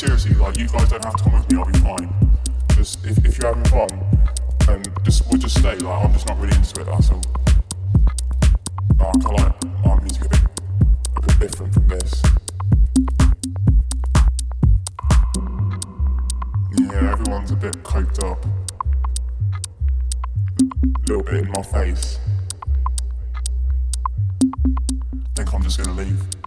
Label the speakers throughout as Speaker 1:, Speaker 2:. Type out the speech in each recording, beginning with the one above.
Speaker 1: seriously, like you guys don't have to come with me. I'll be fine. Just if, if you're having fun, and just we'll just stay. Like I'm just not really into it. That's all. Like, I like my music a bit a bit different from this. Yeah, everyone's a bit coked up. A little bit in my face. Think I'm just gonna leave.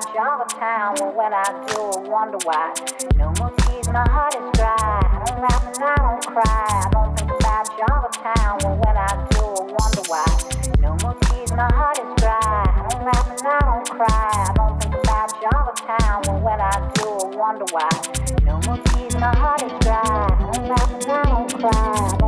Speaker 2: my job of time. Well, when I do, I wonder why. No more tears, my heart is dry. I don't laugh and I don't cry. I don't think about job of time. Well, when I do, I wonder why. No more tears, my heart is dry. I don't laugh and I don't cry. I don't think about job of time. Well, when I do, I wonder why. No more tears, my heart is dry. I don't laugh and I don't cry.